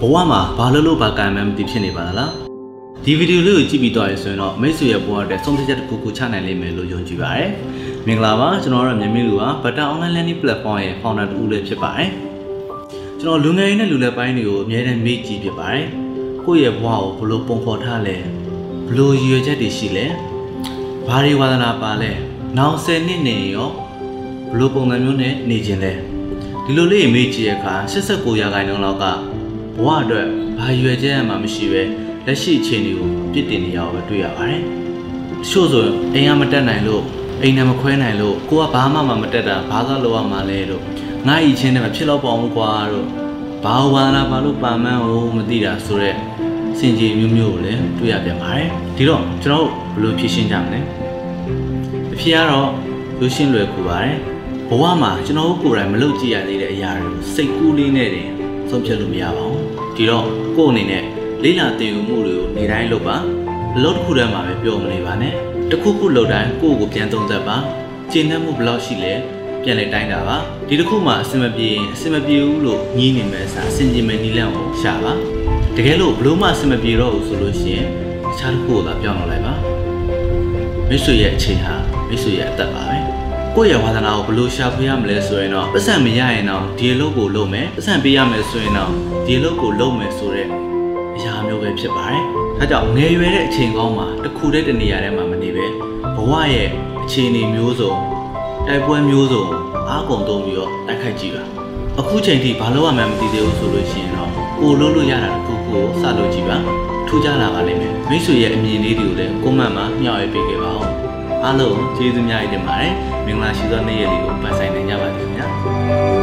ဘဝမှာဘာလို့လို့ဘာကံမှန်းမသိဖြစ်နေပါလားဒီဗီဒီယိုလေးကိုကြည့်ပြီးတော့ရဆိုရင်တော့မိတ်ဆွေရဲ့ဘဝအတွက်ဆုံးဖြတ်ချက်တစ်ခုခုချနိုင်လိမ့်မယ်လို့ယုံကြည်ပါတယ်မင်္ဂလာပါကျွန်တော်တို့မြန်မာလူက Butter Online Learning Platform ရဲ့ founder တူလည်းဖြစ်ပါတယ်ကျွန်တော်လူငယ်ရင်းနဲ့လူလက်ပိုင်းတွေကိုအများနဲ့မေ့ကြည့်ဖြစ်ပါတယ်ကိုယ့်ရဲ့ဘဝကိုဘယ်လိုပုံဖော်ထားလဲဘယ်လိုရည်ရွယ်ချက်တွေရှိလဲဘာတွေဝါသနာပါလဲနောက်10နှစ်နေရောဘယ်လိုပုံစံမျိုးနဲ့နေခြင်းလဲဒီလိုလေးမေ့ကြည့်ရအခါ89ရာခိုင်နှုန်းလောက်က ဘဝအတွက်ဘာရွယ်ချက်မှမရှိပဲလက်ရှိအခြေအနေကိုပြစ်တင်နေရအောင်ပဲတွေ့ရပါတယ်တချို့ဆိုရင်အိမ်ကမတက်နိုင်လို့အိမ်နဲ့မခွဲနိုင်လို့ကိုကဘာမှမမတက်တာဘာသာလိုရမှာလဲလို့ငါ့ဤချင်းနဲ့မဖြစ်တော့ပါဘူးကွာတို့ဘာဝါသနာဘာလို့ပါမန်းဟိုမသိတာဆိုတော့စင်ကြီးမျိုးမျိုးကိုလည်းတွေ့ရပြန်ပါတယ်ဒီတော့ကျွန်တော်တို့ဘယ်လိုဖြေရှင်းကြမလဲအဖြေကတော့လူရှင်းလွယ်ကူပါတယ်ဘဝမှာကျွန်တော်တို့ကိုယ်တိုင်မလုပ်ကြည့်ရသေးတဲ့အရာတွေကိုစိတ်ကူးလေးနဲ့တင်ဆုံးဖြတ်လို့မရပါဘူး ဒီတော့ကိုယ့်အနေနဲ့လေးလာတင်ယူမှုတွေကိုနေတိုင်းလုပ်ပါအလုပ်တစ်ခုတည်းမှာပဲပြောမနေပါနဲ့တစ်ခုခုလုပ်တိုင်းကိုယ့်ကိုပြန်သုံးသပ်ပါကျေနပ်မှုဘယ်လောက်ရှိလဲပြန်လဲတိုင်းတာပါဒီတစ်ခုမှအဆင်မပြေရင်အဆင်မပြေဘူးလို့ညင်းနေမဲ့အစားအဆင်ပြေမဲ့နည်းလမ်းကိုရှာပါတကယ်လို့ဘလို့မှအဆင်မပြေတော့ဘူးဆိုလို့ရှိရင်တခြားတစ်ခုကိုသာပြောင်းလုပ်လိုက်ပါမိတ်ဆွေရဲ့အချိန်ဟာမိတ်ဆွေရဲ့အသက်ပါပဲ ကိုယ့်ရဲ့ဝါသနာကိုဘယ်လိုရှာဖွေရမလဲဆိုရင်တော့ပတ်စံမရရင်တော့ဒီအလုပ်ကိုလုပ်မယ်ပတ်စံပေးရမယ်ဆိုရင်တော့ဒီအလုပ်ကိုလုပ်မယ်ဆိုတဲ့အရာမျိုးပဲဖြစ်ပါတယ်။ဒါကြောင့်ငယ်ရွယ်တဲ့အချိန်ကောင်းမှာတစ်ခုတည်းတနေရာထဲမှာမနေပဲဘဝရဲ့အခြေအနေမျိုးစုံတိုက်ပွဲမျိုးစုံအားကုန်သုံးပြီးတော့တိုက်ခိုက်ကြည့်ပါ။အခုချိန်ထိဘာလို့မှမသိသေးဘူးဆိုလို့ရှိရင်တော့ကိုလို့လို့ရတာတစ်ခုခုကိုစလုပ်ကြည့်ပါ။ထူးခြားလာပါလိမ့်မယ်။မိတ်ဆွေရဲ့အမြင်လေးတွေကိုလည်းကွန်မန့်မှာမျှဝေပေးခဲ့ပါဦး။ အားလုံးကျေးဇူးများတင်ပါတယ်။မင်္ဂလာရှိသောနေ့ရက်လေးကိုပတ်ဆိုင်နိုင်ကြပါစေခင်ဗျာ။